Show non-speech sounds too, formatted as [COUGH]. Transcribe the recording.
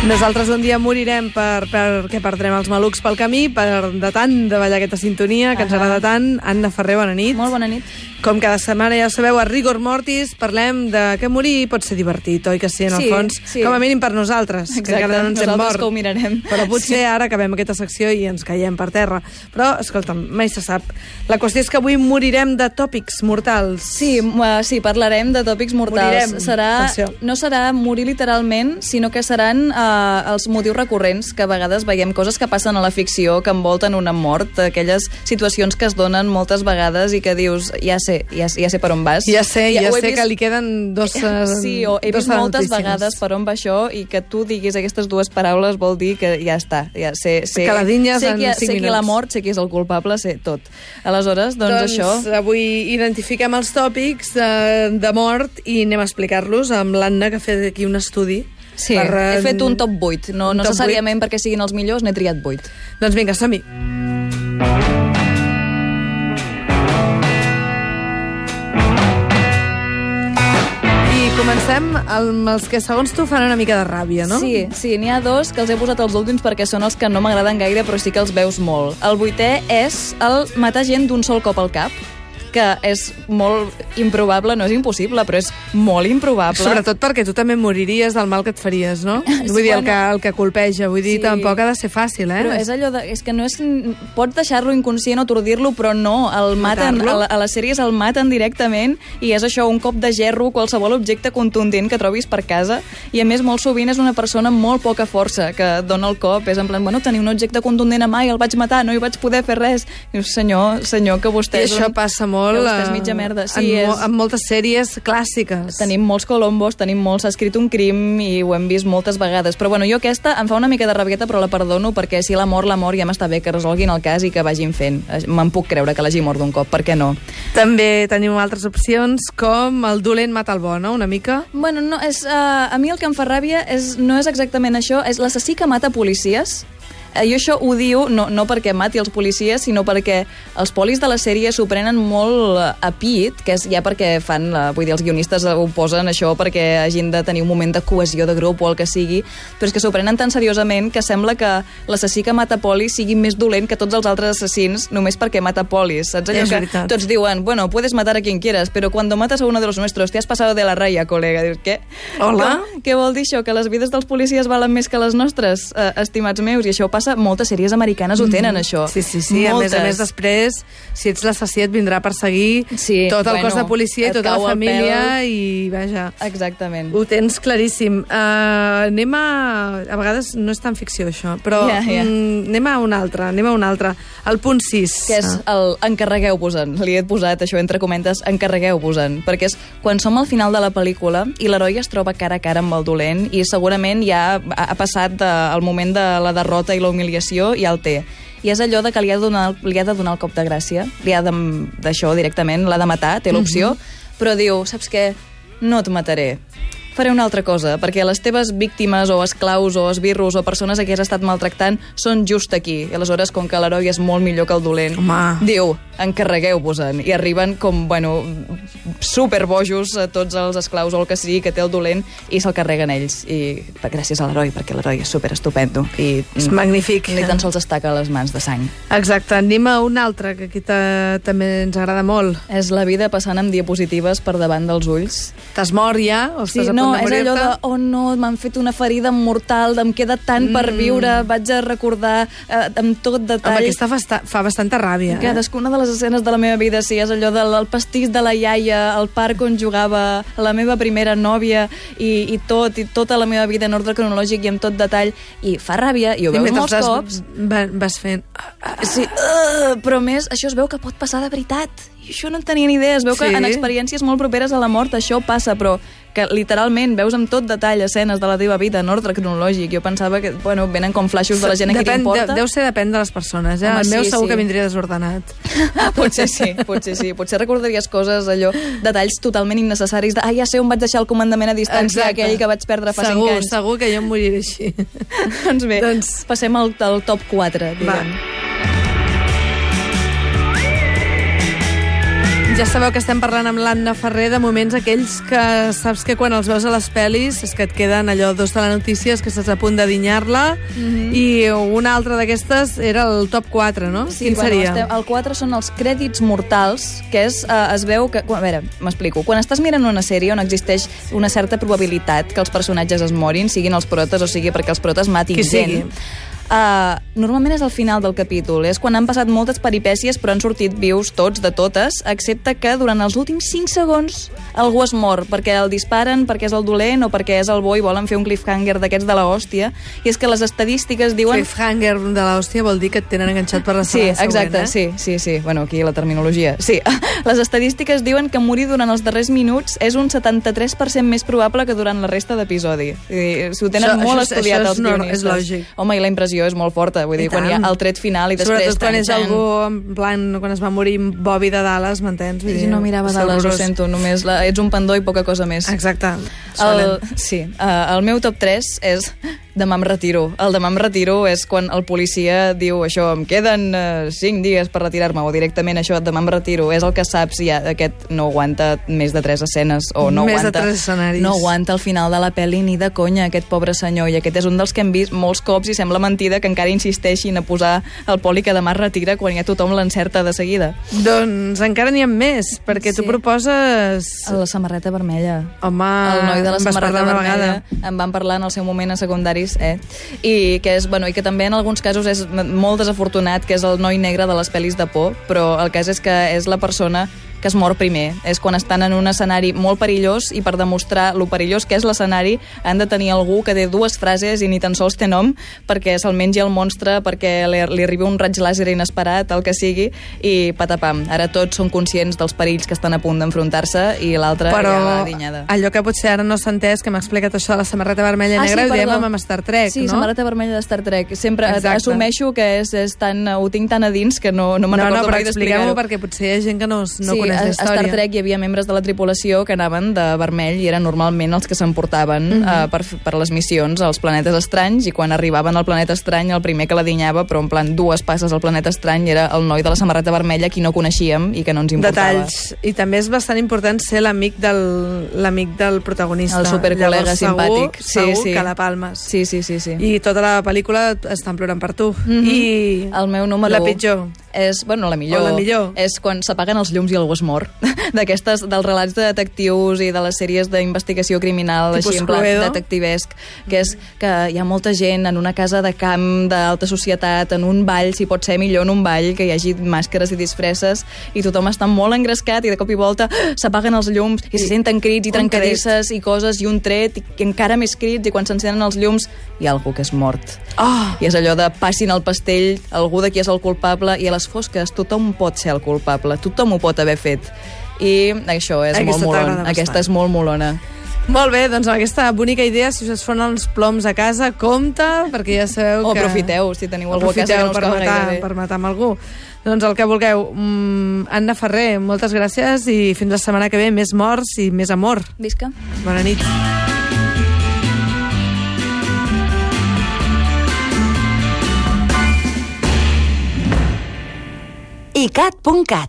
Nosaltres un dia morirem per, perquè perdrem els malucs pel camí, per de tant de ballar aquesta sintonia que ens agrada tant. Anna Ferrer, bona nit. Molt bona nit. Com cada setmana ja sabeu, a Rigor Mortis parlem de que morir pot ser divertit, oi que sí, en el Sí, fons? sí. Com a mínim per nosaltres, que Exacte, encara no ens hem mort. que ho mirarem. Però potser ara acabem aquesta secció i ens caiem per terra. Però, escolta'm, mai se sap. La qüestió és que avui morirem de tòpics mortals. Sí, uh, sí, parlarem de tòpics mortals. Morirem. Serà, Atenció. no serà morir literalment, sinó que seran uh, els motius recurrents que a vegades veiem coses que passen a la ficció, que envolten una mort, aquelles situacions que es donen moltes vegades i que dius, ja sé, ja, ja sé per on vas. Ja sé, ja, he sé vist- que li queden dos... [LAUGHS] eh, Sí, o he vist moltes notícies. vegades per on va això i que tu diguis aquestes dues paraules vol dir que ja està. Ja sé, sé, Caladinyes sé, en qui, ha- cinc sé qui l'ha mort, sé qui és el culpable, sé tot. Aleshores, doncs, Doncs això... avui identifiquem els tòpics de, de mort i anem a explicar-los amb l'Anna, que ha fet aquí un estudi. Sí, per, eh, he fet un top 8. No top necessàriament perquè siguin els millors, n'he triat 8. Doncs vinga, som-hi. Comencem amb els que, segons tu, fan una mica de ràbia, no? Sí, sí, n'hi ha dos que els he posat els últims perquè són els que no m'agraden gaire, però sí que els veus molt. El vuitè és el matar gent d'un sol cop al cap que és molt improbable, no és impossible, però és molt improbable. Sobretot perquè tu també moriries del mal que et faries, no? [LAUGHS] Vull dir, el que, el que colpeja. Vull dir, Sí. tampoc ha de ser fàcil, eh? Però és allò de... És que no és... Pots deixar-lo inconscient o atordir-lo, però no. El maten, a, la, a les sèries el maten directament i és això, un cop de gerro, qualsevol objecte contundent que trobis per casa. I a més, molt sovint és una persona amb molt poca força que dona el cop. És en plan, bueno, tenia un objecte contundent a mà i el vaig matar, no hi vaig poder fer res. Dius, senyor, senyor, que vostè I això un... passa molt que vostè és eh, mitja merda. Sí, en, mo és... en moltes sèries clàssiques. Tenim molts colombos, tenim molts... S'ha escrit un crim i ho hem vist moltes vegades. Però bueno, jo aquesta em fa una mica de rabieta, però la perdono perquè si la mort, la mort, ja m'està bé que resolguin el cas i que vagin fent. Me'n puc creure que l'hagi mort d'un cop, per què no? També tenim altres opcions, com el dolent mata el bo, no?, una mica. Bueno, no, és, uh, a mi el que em fa ràbia és, no és exactament això, és l'assassí que mata policies. Eh, jo això ho diu no, no perquè mati els policies, sinó perquè els polis de la sèrie s'ho prenen molt eh, a pit, que és ja perquè fan, la, vull dir, els guionistes ho posen això perquè hagin de tenir un moment de cohesió de grup o el que sigui, però és que s'ho prenen tan seriosament que sembla que l'assassí que mata polis sigui més dolent que tots els altres assassins només perquè mata polis. Saps allò És que veritat. tots diuen, bueno, puedes matar a quien quieras, pero cuando matas a uno de los nuestros te has pasado de la raya, colega. Dius, què? Hola? Com? Què vol dir això? Que les vides dels policies valen més que les nostres, eh, estimats meus? I això ho passa, moltes sèries americanes ho tenen, això. Sí, sí, sí. A més a més, després, si ets l'assassí, et vindrà a perseguir Sí, tot el bueno, cos de policia i tota la família i, vaja, Exactament. ho tens claríssim. Uh, anem a... A vegades no és tan ficció, això, però Ja, ja. Mm, anem a un altre, anem a un altre. El punt 6. que és el encarregueu-vos-en. Li he posat això entre comentes, encarregueu-vos-en, perquè és quan som al final de la pel·lícula i l'heroi es troba cara a cara amb el dolent i segurament ja ha, ha passat de, el moment de la derrota i la humiliació i ja el té. I és allò de que li ha de donar, li ha de donar el cop de gràcia, li ha d'això directament, l'ha de matar, té l'opció, però diu, saps què? No et mataré faré una altra cosa, perquè les teves víctimes o esclaus o esbirros o persones a qui has estat maltractant són just aquí. I aleshores, com que l'heroi és molt millor que el dolent, Home. diu, encarregueu-vos-en. I arriben com, bueno, superbojos a tots els esclaus o el que sigui que té el dolent i se'l carreguen ells. I gràcies a l'heroi, perquè l'heroi és super estupendo. I És magnífic. Ni tan sols es taca les mans de sang. Exacte, anem a un altre, que aquí ta- també ens agrada molt. És la vida passant amb diapositives per davant dels ulls. T'has mort ja? O Sí, estàs no, és allò de, oh no, m'han fet una ferida mortal, em queda tant mm. per viure, vaig a recordar eh, amb tot detall. Home, aquesta fa, fa bastanta ràbia. Eh? Cadascuna de les escenes de la meva vida, sí, és allò del el pastís de la iaia, el parc on jugava, la meva primera nòvia i, i tot, i tota la meva vida en ordre cronològic i amb tot detall. I fa ràbia, i ho veus molts vas, cops. va- vas fent... Sí, uh, però més, això es veu que pot passar de veritat. I això no en tenia ni idea. Es veu que Sí. en experiències molt properes a la mort això passa, però que literalment veus amb tot detall escenes de la teva vida en ordre cronològic. Jo pensava que, bueno, venen com flaixos de la gent a qui Depèn- t'importa. Deu, deu ser depèn de les persones, eh? Home, el meu sí, segur sí. que vindria desordenat. potser sí, potser sí. Potser recordaries coses, allò, detalls totalment innecessaris de, ah, ja sé on vaig deixar el comandament a distància, Exacte. aquell que vaig perdre fa segur, 5 anys. Segur que jo em moriré així. doncs bé, Doncs- passem al, al top 4, diguem. Ja Ja sabeu que estem parlant amb l'Anna Ferrer de moments aquells que saps que quan els veus a les pel·lis és que et queden allò dos de la notícia, és que estàs a punt de dinyar-la mm -hmm. i una altra d'aquestes era el top 4, no? Sí, Quin bueno, seria? Estem, el 4 són els crèdits mortals, que és, eh, es veu que... A veure, m'explico. Quan estàs mirant una sèrie on existeix una certa probabilitat que els personatges es morin, siguin els protes o sigui perquè els protes matin Qui gent... sigui. Uh, normalment és al final del capítol, és quan han passat moltes peripècies però han sortit vius tots de totes, excepte que durant els últims 5 segons algú es mor, perquè el disparen, perquè és el dolent o perquè és el bo i volen fer un cliffhanger d'aquests de la hòstia, i és que les estadístiques diuen... Cliffhanger de l'hòstia vol dir que et tenen enganxat per la Sí, setmana exacte, següent, eh? sí, sí, sí. Bueno, aquí la terminologia. Sí, les estadístiques diuen que morir durant els darrers minuts és un 73% més probable que durant la resta d'episodi. S'ho tenen Això- molt això estudiat això és els guionistes. és lògic. Home, i la impressió és molt forta. Vull dir, I quan hi ha tant. el tret final i després... Sobretot quan és tan, algú, en plan, quan es va morir Bobby de Dallas, m'entens? Dir, no mirava dalt, ho sento, només la, ets un pendó i poca cosa més. Exacte. El, sí, uh, el meu top 3 és demà em retiro. El demà em retiro és quan el policia diu això, em queden 5 dies per retirar-me, o directament això, demà em retiro. És el que saps, ja, aquest no aguanta més de 3 escenes, o no Més de aguanta... tres escenaris. No aguanta el final de la pel·li ni de conya, aquest pobre senyor, i aquest és un dels que hem vist molts cops i sembla mentida que encara insisteixin a posar el poli que demà es retira quan ja tothom l'encerta de seguida. Doncs encara n'hi ha més, perquè tu Sí. proposes... La samarreta vermella. Home, el noi de la samarreta vermella vegada. en van parlar en el seu moment a secundaris eh? i que és, bueno, i que també en alguns casos és molt desafortunat que és el noi negre de les pel·lis de por però el cas és que és la persona que es mor primer. És quan estan en un escenari molt perillós i per demostrar lo perillós que és l'escenari han de tenir algú que té dues frases i ni tan sols té nom perquè se'l mengi el monstre, perquè li, li arribi un raig làser inesperat, el que sigui, i patapam. Ara tots són conscients dels perills que estan a punt d'enfrontar-se i l'altre Però ja va dinyada. allò que potser ara no s'ha entès, que m'ha explicat això de la samarreta vermella i Ah, negra, sí, ho diem amb Star Trek, sí, no? samarreta vermella de Star Trek. Sempre Exacte. assumeixo que és, és tan, ho tinc tan a dins que no, no me'n no, no, recordo però mai expliquem-ho d'explicar-ho. perquè potser hi ha gent que no, no sí, a. Star Trek hi havia membres de la tripulació que anaven de vermell i eren normalment els que s'emportaven mm -hmm. uh, per, per les missions als planetes estranys i quan arribaven al planeta estrany el primer que la dinyava, però en plan dues passes al planeta estrany era el noi de la samarreta vermella qui no coneixíem i que no ens importava. Detalls. I també és bastant important ser l'amic del, l'amic del protagonista. El supercol·lega Llavors, segur, simpàtic. Sí, Segur sí. que la palmes. Sí, sí, sí. sí. I tota la pel·lícula estan plorant per tu. Mhm. I El meu número la pitjor. És, bueno, la millor, O la millor. és quan s'apaguen els llums i algú es mor. [LAUGHS] D'aquestes, dels relats de detectius i de les sèries d'investigació criminal, Tipus així en plan Cluedo. detectivesc, que és que hi ha molta gent en una casa de camp d'alta societat, en un ball, si pot ser millor en un ball, que hi hagi màscares i disfresses, i tothom està molt engrescat i de cop i volta s'apaguen els llums i, se senten crits i trencadisses i coses i un tret i encara més crits i quan s'encenen els llums hi ha algú que és mort. Oh, I és allò de passin el pastell, algú de qui és el culpable, i a les fosques tothom pot ser el culpable, tothom ho pot haver fet. I això és Aquesta molt molona. Aquesta és molt molona. Molt bé, doncs amb aquesta bonica idea, si us es fonen els ploms a casa, compte, perquè ja sabeu O que... aprofiteu, si teniu algú a casa que no us per matar, per matar amb algú. Doncs el que vulgueu. Mm, Anna Ferrer, moltes gràcies i fins la setmana que ve més morts i més amor. Visca. Bona nit. icat.cat